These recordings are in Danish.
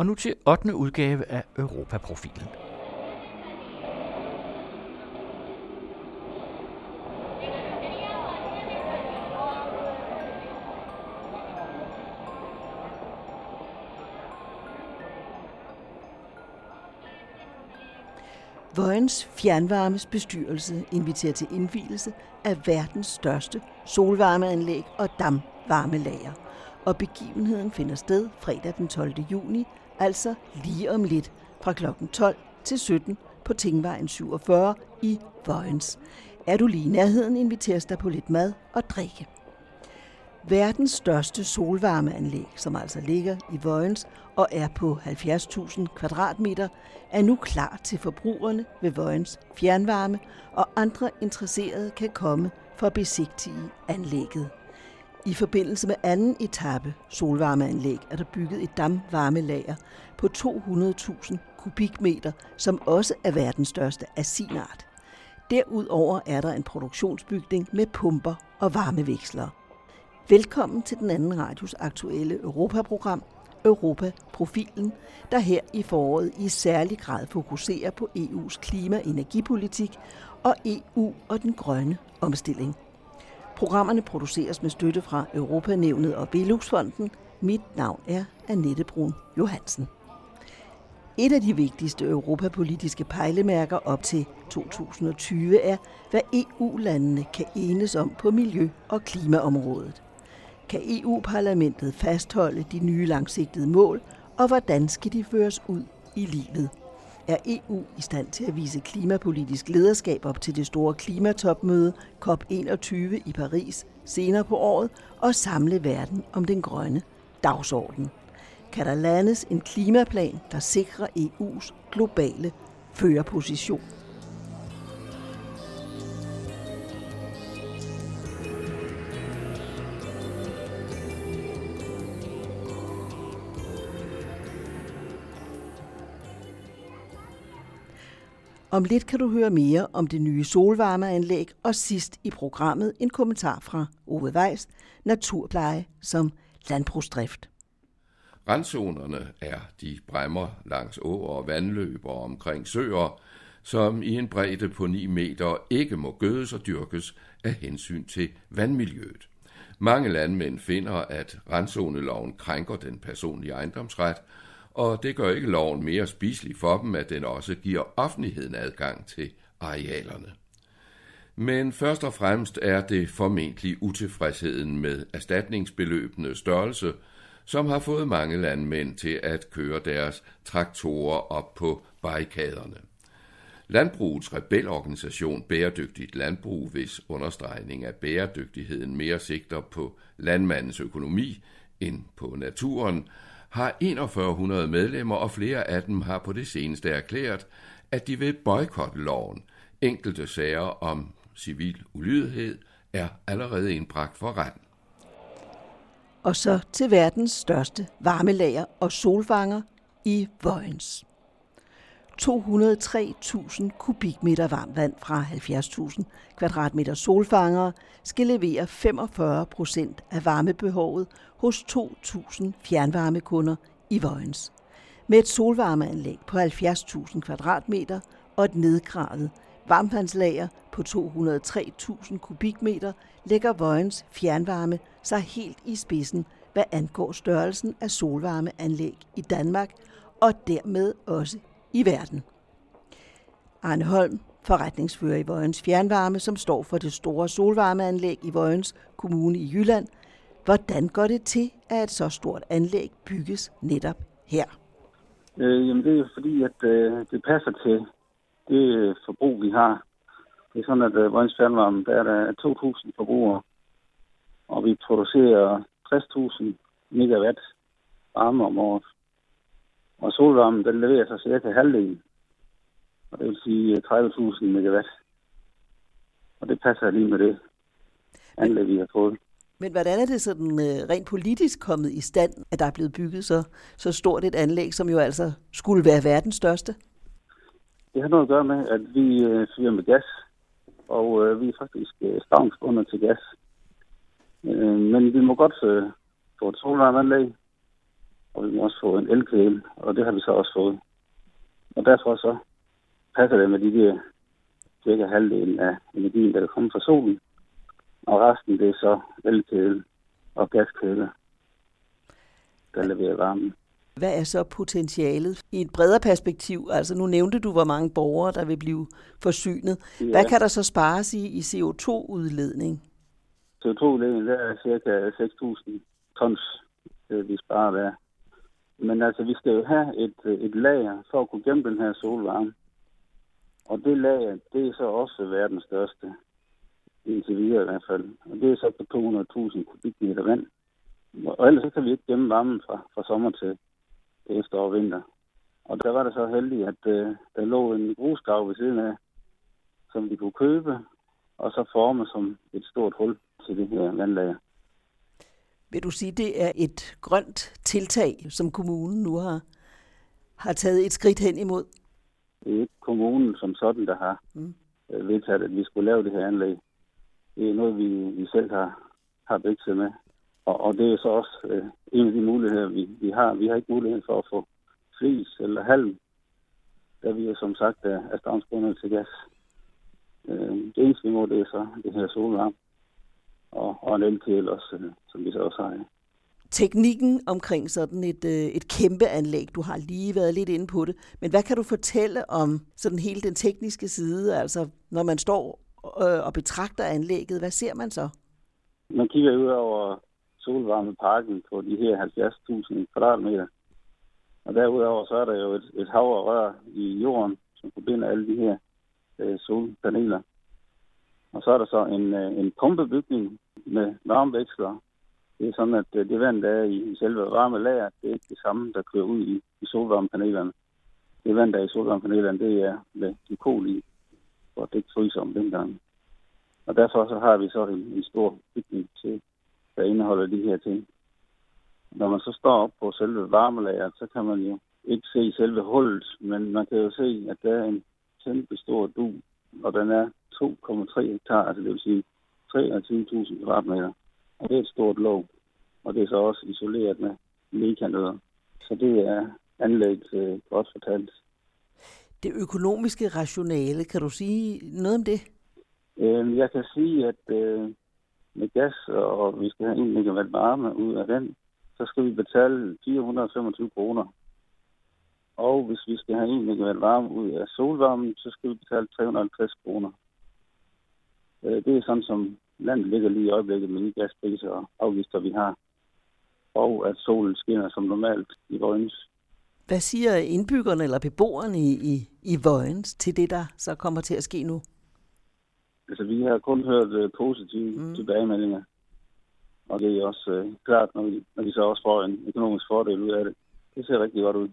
Og nu til 8. udgave af Europaprofilen. Vojens Fjernvarmes bestyrelse inviterer til indvielse af verdens største solvarmeanlæg og damvarmelager. Og begivenheden finder sted fredag den 12. juni, altså lige om lidt fra kl. 12 til 17 på Tingvejen 47 i Vojens. Er du lige i nærheden, inviteres der på lidt mad og drikke. Verdens største solvarmeanlæg, som altså ligger i Vojens og er på 70.000 kvadratmeter, er nu klar til forbrugerne ved Vojens Fjernvarme, og andre interesserede kan komme for at besigtige anlægget. I forbindelse med anden etape solvarmeanlæg er der bygget et damvarmelager på 200.000 kubikmeter, som også er verdens største af sin art. Derudover er der en produktionsbygning med pumper og varmevekslere. Velkommen til den anden radios aktuelle Europaprogram, Europa-profilen, der her i foråret i særlig grad fokuserer på EU's klima- og energipolitik og EU og den grønne omstilling. Programmerne produceres med støtte fra Europanævnet og Beluxfonden. Mit navn er Annette Brun Johansen. Et af de vigtigste europapolitiske pejlemærker op til 2020 er, hvad EU-landene kan enes om på miljø- og klimaområdet kan EU-parlamentet fastholde de nye langsigtede mål, og hvordan skal de føres ud i livet? Er EU i stand til at vise klimapolitisk lederskab op til det store klimatopmøde COP21 i Paris senere på året og samle verden om den grønne dagsorden? Kan der landes en klimaplan, der sikrer EU's globale førerposition? Om lidt kan du høre mere om det nye solvarmeanlæg, og sidst i programmet en kommentar fra Ove Weiss, Naturpleje som landbrugsdrift. Randzonerne er de bremmer langs åer og vandløb og omkring søer, som i en bredde på 9 meter ikke må gødes og dyrkes af hensyn til vandmiljøet. Mange landmænd finder, at randzoneloven krænker den personlige ejendomsret, og det gør ikke loven mere spiselig for dem, at den også giver offentligheden adgang til arealerne. Men først og fremmest er det formentlig utilfredsheden med erstatningsbeløbende størrelse, som har fået mange landmænd til at køre deres traktorer op på barrikaderne. Landbrugets rebelorganisation Bæredygtigt Landbrug, hvis understregning af bæredygtigheden mere sigter på landmandens økonomi end på naturen, har 4100 medlemmer, og flere af dem har på det seneste erklæret, at de vil boykotte loven. Enkelte sager om civil ulydighed er allerede indbragt for retten. Og så til verdens største varmelager og solfanger i Vojens. 203.000 kubikmeter varmt vand fra 70.000 kvadratmeter solfangere skal levere 45 procent af varmebehovet hos 2.000 fjernvarmekunder i Vojens. Med et solvarmeanlæg på 70.000 kvadratmeter og et nedgravet varmtvandslager på 203.000 kubikmeter lægger Vojens fjernvarme sig helt i spidsen, hvad angår størrelsen af solvarmeanlæg i Danmark og dermed også i verden. Arne Holm, forretningsfører i Vojens Fjernvarme, som står for det store solvarmeanlæg i Vojens Kommune i Jylland. Hvordan går det til, at et så stort anlæg bygges netop her? Øh, jamen det er fordi, at øh, det passer til det øh, forbrug, vi har. Det er sådan, at øh, Vojens Fjernvarme, der er der 2.000 forbrugere, og vi producerer 60.000 megawatt varme om året. Og solvarmen, den leverer sig cirka halvdelen. Og det vil sige 30.000 øh, megawatt. Og det passer lige med det anlæg, vi har fået. Men hvordan er det sådan uh, rent politisk kommet i stand, at der er blevet bygget så, så stort et anlæg, som jo altså skulle være verdens største? Det har noget at gøre med, at vi uh, fyrer med gas, og vi er faktisk uh, stavnsbundet til gas. Men vi må godt uh, få et solvarmeanlæg, og vi må også få en elkedel, og det har vi så også fået. Og derfor så passer det med de der cirka halvdelen af energien, der kommer fra solen, og resten det er så elkedel og gaskedel, der leverer varmen. Hvad er så potentialet i et bredere perspektiv? Altså nu nævnte du, hvor mange borgere, der vil blive forsynet. Ja. Hvad kan der så spares i, i CO2-udledning? CO2-udledning, der er cirka 6.000 tons, vi sparer der. Men altså, vi skal jo have et, øh, et lager for at kunne gemme den her solvarme. Og det lager, det er så også verdens største, indtil videre i hvert fald. Og det er så på 200.000 kubikmeter vand. Og ellers så kan vi ikke gemme varmen fra, fra sommer til, efterår og vinter. Og der var det så heldigt, at øh, der lå en grusgrav ved siden af, som vi kunne købe, og så forme som et stort hul til det her vandlager. Vil du sige, det er et grønt tiltag, som kommunen nu har, har taget et skridt hen imod? Det er ikke kommunen som sådan, der har mm. vedtaget, at vi skulle lave det her anlæg. Det er noget, vi, vi selv har, har vækset med. Og, og det er så også øh, en af de muligheder, vi, vi har. Vi har ikke mulighed for at få flis eller halm, da vi er som sagt er, er stavnsbundet til gas. Øh, det eneste, vi må, det er så det her solvarme og, og en elkedel også, øh, som vi så også har. Ja. Teknikken omkring sådan et, øh, et kæmpe anlæg, du har lige været lidt inde på det, men hvad kan du fortælle om sådan hele den tekniske side, altså når man står øh, og betragter anlægget, hvad ser man så? Man kigger ud over solvarmeparken på de her 70.000 kvadratmeter. Og derudover så er der jo et, et hav af rør i jorden, som forbinder alle de her øh, solpaneler. Og så er der så en, øh, en pumpebygning med varmeveksler. Det er sådan, at øh, det vand, der er i selve varmelager, det er ikke det samme, der kører ud i, i solvarmepanelerne. Det vand, der er i solvarmepanelerne, det er med glykol i, for det ikke fryser om dengang. Og derfor så har vi så en, en stor bygning til, der indeholder de her ting. Når man så står op på selve varmelageret, så kan man jo ikke se selve hullet, men man kan jo se, at der er en kæmpe stor du, og den er 2,3 hektar, altså det vil sige 23.000 kvadratmeter. Og det er et stort låg, og det er så også isoleret med mekanødder. Så det er anlægget øh, godt fortalt. Det økonomiske rationale, kan du sige noget om det? Øh, jeg kan sige, at øh, med gas, og vi skal have 1 megawatt varme ud af den, så skal vi betale 425 kroner. Og hvis vi skal have 1 megawatt varme ud af solvarmen, så skal vi betale 350 kroner. Øh, det er sådan, som landet ligger lige i øjeblikket med de gaspriser og afgifter, vi har. Og at solen skinner som normalt i Vojens. Hvad siger indbyggerne eller beboerne i, i, i Vojens til det, der så kommer til at ske nu? Altså, vi har kun hørt uh, positive mm. tilbagemeldinger. Og det er også uh, klart, når vi, når vi så også får en økonomisk fordel ud af det. Det ser rigtig godt ud.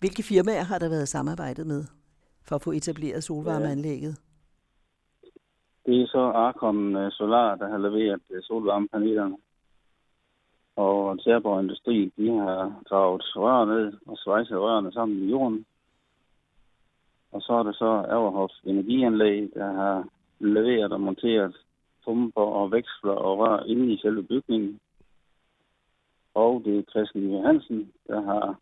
Hvilke firmaer har der været samarbejdet med for at få etableret solvarmeanlægget? Ja. Det er så Arkom øh, Solar, der har leveret øh, solvarmepanelerne. Og Tjærborg Industri, de har gravet rør ned og svejset rørene sammen i jorden. Og så er det så Averhof Energianlæg, der har leveret og monteret pumper og veksler og rør inde i selve bygningen. Og det er Christian Johansen, der har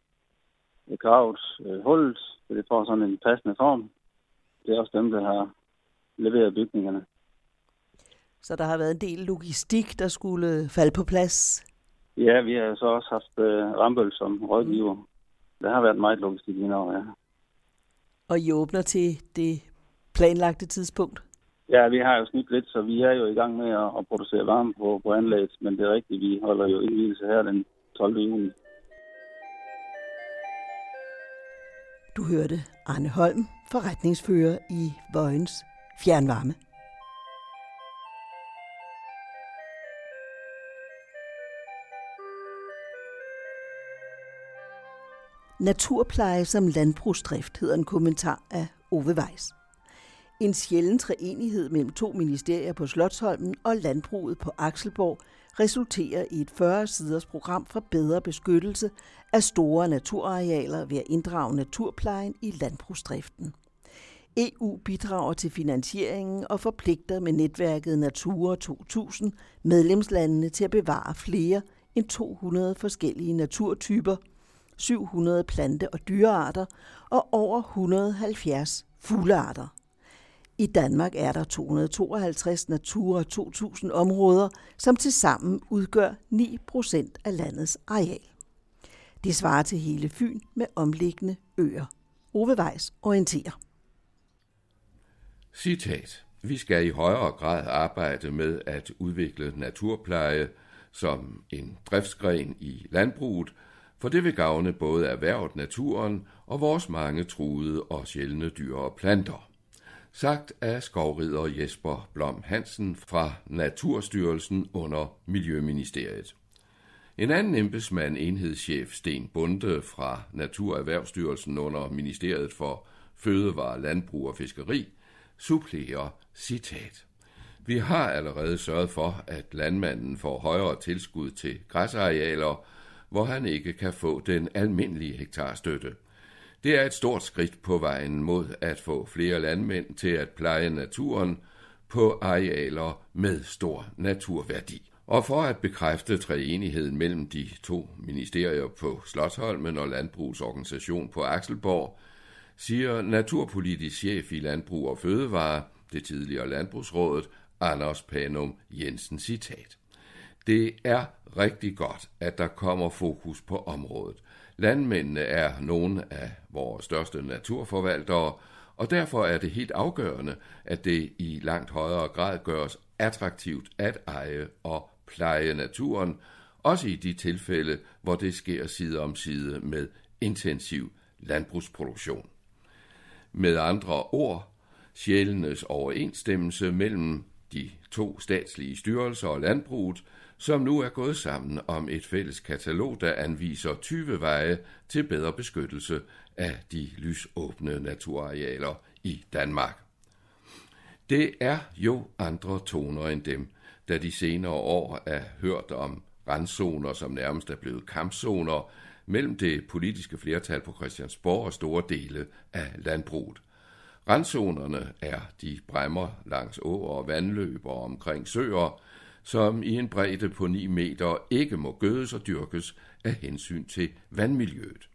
gravet øh, hullet, så det får sådan en passende form. Det er også dem, der har leveret bygningerne. Så der har været en del logistik, der skulle falde på plads? Ja, vi har så også haft uh, Rambøl som rådgiver. Mm. Der har været meget logistik indover, ja. Og I åbner til det planlagte tidspunkt? Ja, vi har jo snydt lidt, så vi er jo i gang med at, at producere varme på, på anlægget, men det er rigtigt, vi holder jo indvielse her den 12. juni. Du hørte Arne Holm, forretningsfører i Vojens Fjernvarme. Naturpleje som landbrugsdrift hedder en kommentar af Ove Weiss. En sjælden treenighed mellem to ministerier på Slottsholmen og landbruget på Akselborg resulterer i et 40-siders program for bedre beskyttelse af store naturarealer ved at inddrage naturplejen i landbrugsdriften. EU bidrager til finansieringen og forpligter med netværket Natura 2000 medlemslandene til at bevare flere end 200 forskellige naturtyper, 700 plante- og dyrearter og over 170 fuglearter. I Danmark er der 252 Natura 2000 områder, som tilsammen udgør 9 procent af landets areal. Det svarer til hele Fyn med omliggende øer. Ove Weiss orienterer. Citat. Vi skal i højere grad arbejde med at udvikle naturpleje som en driftsgren i landbruget, for det vil gavne både erhvervet, naturen og vores mange truede og sjældne dyr og planter. Sagt af skovrider Jesper Blom Hansen fra Naturstyrelsen under Miljøministeriet. En anden embedsmand, enhedschef Sten Bunde fra Naturerhvervsstyrelsen under Ministeriet for Fødevare, Landbrug og Fiskeri, supplerer citat. Vi har allerede sørget for, at landmanden får højere tilskud til græsarealer, hvor han ikke kan få den almindelige hektarstøtte. Det er et stort skridt på vejen mod at få flere landmænd til at pleje naturen på arealer med stor naturværdi. Og for at bekræfte træenigheden mellem de to ministerier på Slottholmen og Landbrugsorganisation på Akselborg, siger naturpolitisk chef i Landbrug og Fødevare, det tidligere Landbrugsrådet, Anders Panum Jensen citat. Det er rigtig godt, at der kommer fokus på området. Landmændene er nogle af vores største naturforvaltere, og derfor er det helt afgørende, at det i langt højere grad gøres attraktivt at eje og pleje naturen, også i de tilfælde, hvor det sker side om side med intensiv landbrugsproduktion. Med andre ord, sjælenes overensstemmelse mellem de to statslige styrelser og landbruget, som nu er gået sammen om et fælles katalog, der anviser 20 veje til bedre beskyttelse af de lysåbne naturarealer i Danmark. Det er jo andre toner end dem, da de senere år er hørt om randzoner, som nærmest er blevet kampzoner mellem det politiske flertal på Christiansborg og store dele af landbruget. Randzonerne er de bremmer langs åer og vandløb og omkring søer, som i en bredde på 9 meter ikke må gødes og dyrkes af hensyn til vandmiljøet.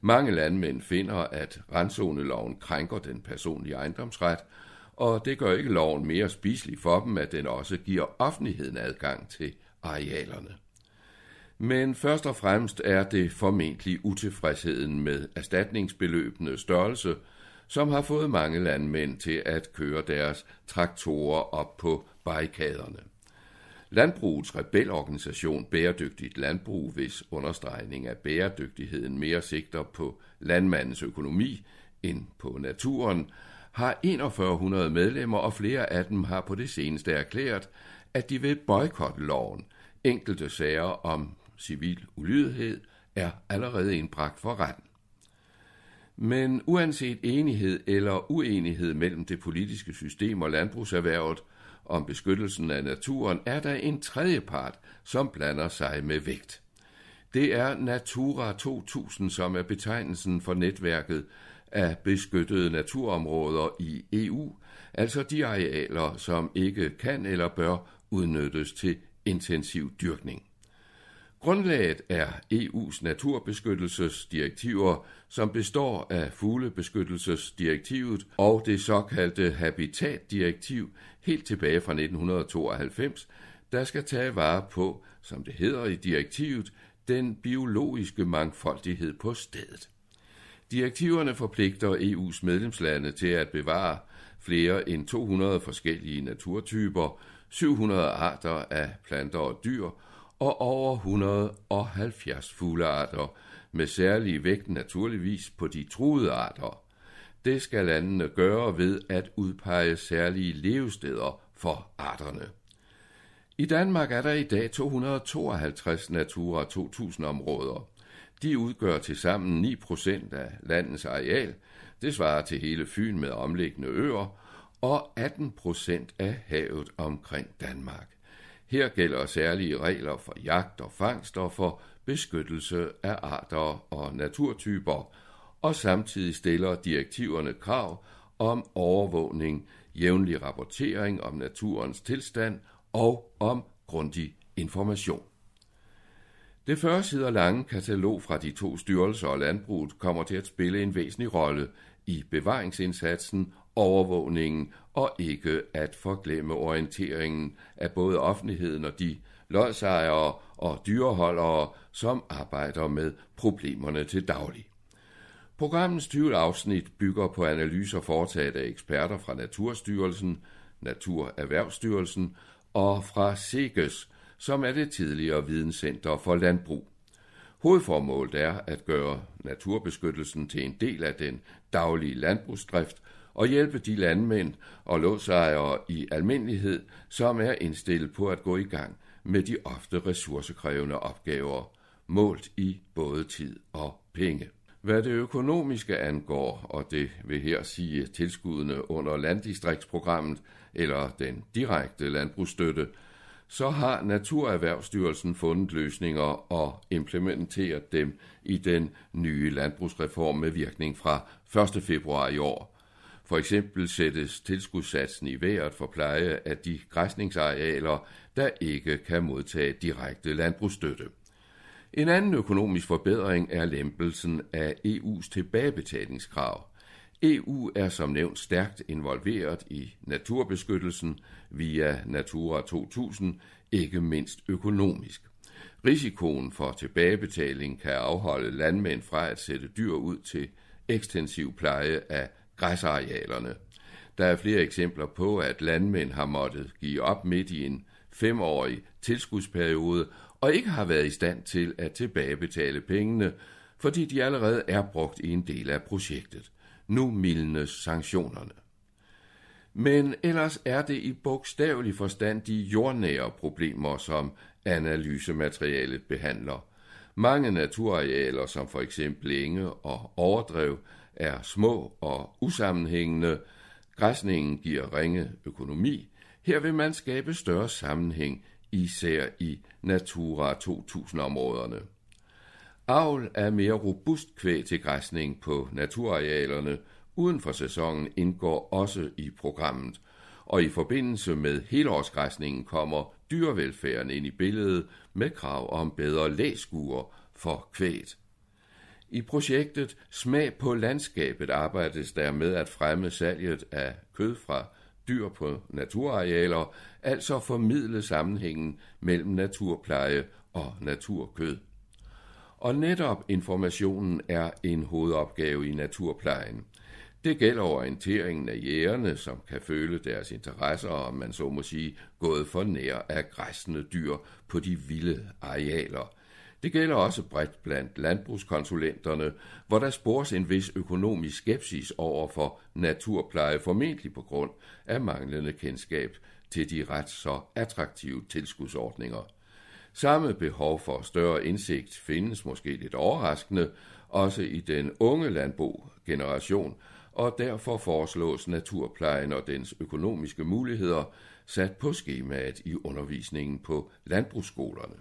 Mange landmænd finder, at randzoneloven krænker den personlige ejendomsret, og det gør ikke loven mere spiselig for dem, at den også giver offentligheden adgang til arealerne. Men først og fremmest er det formentlig utilfredsheden med erstatningsbeløbende størrelse, som har fået mange landmænd til at køre deres traktorer op på barrikaderne. Landbrugets rebelorganisation Bæredygtigt Landbrug, hvis understregning af bæredygtigheden mere sigter på landmandens økonomi end på naturen, har 4100 medlemmer, og flere af dem har på det seneste erklæret, at de vil boykotte loven. Enkelte sager om civil ulydighed er allerede indbragt for retten. Men uanset enighed eller uenighed mellem det politiske system og landbrugserhvervet om beskyttelsen af naturen, er der en tredje part, som blander sig med vægt. Det er Natura 2000, som er betegnelsen for netværket af beskyttede naturområder i EU, altså de arealer, som ikke kan eller bør udnyttes til intensiv dyrkning. Grundlaget er EU's naturbeskyttelsesdirektiver, som består af fuglebeskyttelsesdirektivet og det såkaldte habitatdirektiv helt tilbage fra 1992, der skal tage vare på, som det hedder i direktivet, den biologiske mangfoldighed på stedet. Direktiverne forpligter EU's medlemslande til at bevare flere end 200 forskellige naturtyper, 700 arter af planter og dyr og over 170 fuglearter, med særlig vægt naturligvis på de truede arter. Det skal landene gøre ved at udpege særlige levesteder for arterne. I Danmark er der i dag 252 Natura 2000 områder. De udgør til sammen 9 procent af landets areal. Det svarer til hele Fyn med omliggende øer og 18 procent af havet omkring Danmark. Her gælder særlige regler for jagt og fangst og for beskyttelse af arter og naturtyper, og samtidig stiller direktiverne krav om overvågning, jævnlig rapportering om naturens tilstand og om grundig information. Det 40 sider lange katalog fra de to styrelser og landbruget kommer til at spille en væsentlig rolle i bevaringsindsatsen, overvågningen og ikke at forglemme orienteringen af både offentligheden og de lodsejere og dyreholdere, som arbejder med problemerne til daglig. Programmets 20 afsnit bygger på analyser foretaget af eksperter fra Naturstyrelsen, Naturerhvervsstyrelsen og fra SEGES, som er det tidligere videnscenter for landbrug. Hovedformålet er at gøre naturbeskyttelsen til en del af den daglige landbrugsdrift og hjælpe de landmænd og låsejere i almindelighed, som er indstillet på at gå i gang med de ofte ressourcekrævende opgaver, målt i både tid og penge. Hvad det økonomiske angår, og det vil her sige tilskuddene under landdistriktsprogrammet eller den direkte landbrugsstøtte, så har Naturerhvervsstyrelsen fundet løsninger og implementeret dem i den nye landbrugsreform med virkning fra 1. februar i år. For eksempel sættes tilskudssatsen i vejret for pleje af de græsningsarealer, der ikke kan modtage direkte landbrugsstøtte. En anden økonomisk forbedring er lempelsen af EU's tilbagebetalingskrav. EU er som nævnt stærkt involveret i naturbeskyttelsen via Natura 2000, ikke mindst økonomisk. Risikoen for tilbagebetaling kan afholde landmænd fra at sætte dyr ud til ekstensiv pleje af græsarealerne. Der er flere eksempler på, at landmænd har måttet give op midt i en femårig tilskudsperiode og ikke har været i stand til at tilbagebetale pengene, fordi de allerede er brugt i en del af projektet. Nu mildnes sanktionerne. Men ellers er det i bogstavelig forstand de jordnære problemer, som analysematerialet behandler. Mange naturarealer, som for eksempel enge og overdrev, er små og usammenhængende. Græsningen giver ringe økonomi. Her vil man skabe større sammenhæng, især i Natura 2000-områderne. Avl af mere robust kvæg til græsning på naturarealerne uden for sæsonen indgår også i programmet, og i forbindelse med helårsgræsningen kommer dyrevelfærden ind i billedet med krav om bedre læskuer for kvæget. I projektet Smag på landskabet arbejdes der med at fremme salget af kød fra dyr på naturarealer, altså formidle sammenhængen mellem naturpleje og naturkød. Og netop informationen er en hovedopgave i naturplejen. Det gælder orienteringen af jægerne, som kan føle deres interesser, om man så må sige, gået for nær af græsne dyr på de vilde arealer. Det gælder også bredt blandt landbrugskonsulenterne, hvor der spores en vis økonomisk skepsis over for naturpleje, formentlig på grund af manglende kendskab til de ret så attraktive tilskudsordninger. Samme behov for større indsigt findes måske lidt overraskende også i den unge landbo-generation, og derfor foreslås naturplejen og dens økonomiske muligheder sat på skemaet i undervisningen på landbrugsskolerne.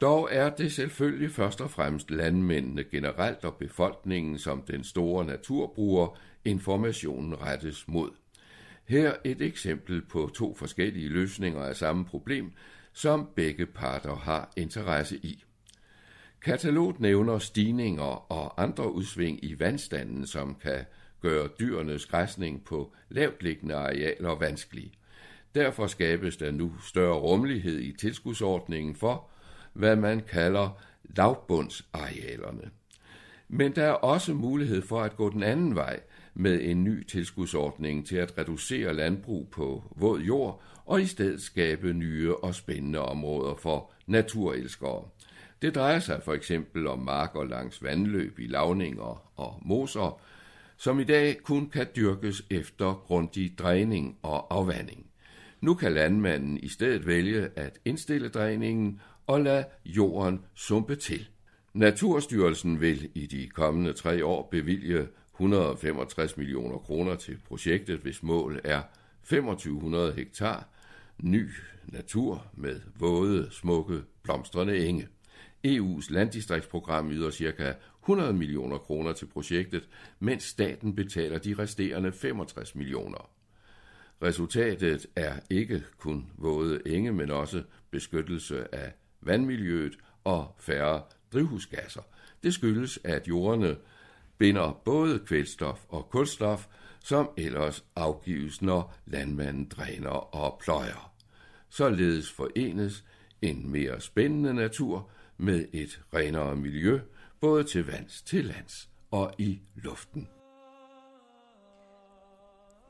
Dog er det selvfølgelig først og fremmest landmændene generelt og befolkningen som den store naturbruger, informationen rettes mod. Her et eksempel på to forskellige løsninger af samme problem, som begge parter har interesse i. Katalog nævner stigninger og andre udsving i vandstanden, som kan gøre dyrenes græsning på lavtliggende arealer vanskelig. Derfor skabes der nu større rummelighed i tilskudsordningen for, hvad man kalder lavbundsarealerne. Men der er også mulighed for at gå den anden vej med en ny tilskudsordning til at reducere landbrug på våd jord og i stedet skabe nye og spændende områder for naturelskere. Det drejer sig for eksempel om marker langs vandløb i lavninger og moser, som i dag kun kan dyrkes efter grundig dræning og afvanding. Nu kan landmanden i stedet vælge at indstille dræningen og lade jorden sumpe til. Naturstyrelsen vil i de kommende tre år bevilge 165 millioner kroner til projektet, hvis mål er 2500 hektar ny natur med våde, smukke, blomstrende enge. EU's landdistriktsprogram yder ca. 100 millioner kroner til projektet, mens staten betaler de resterende 65 millioner. Resultatet er ikke kun våde enge, men også beskyttelse af vandmiljøet og færre drivhusgasser. Det skyldes, at jordene binder både kvælstof og kulstof, som ellers afgives, når landmanden dræner og pløjer. Således forenes en mere spændende natur med et renere miljø, både til vands, til lands og i luften.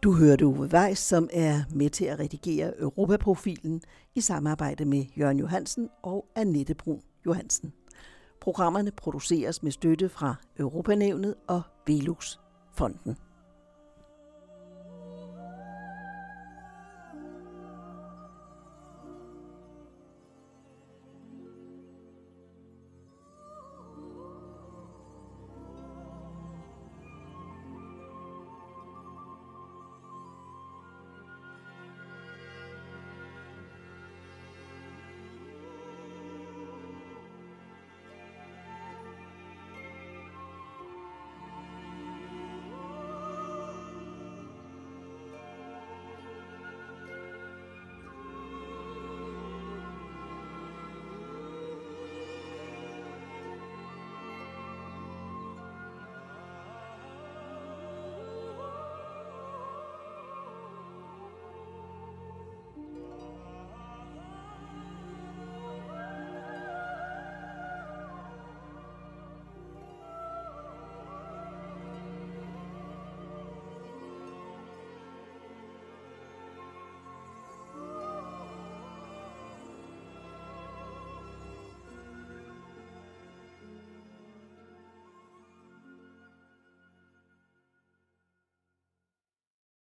Du hørte Uwe Weiss, som er med til at redigere Europaprofilen i samarbejde med Jørgen Johansen og Annette Brun Johansen. Programmerne produceres med støtte fra Europanævnet og Velux Fonden.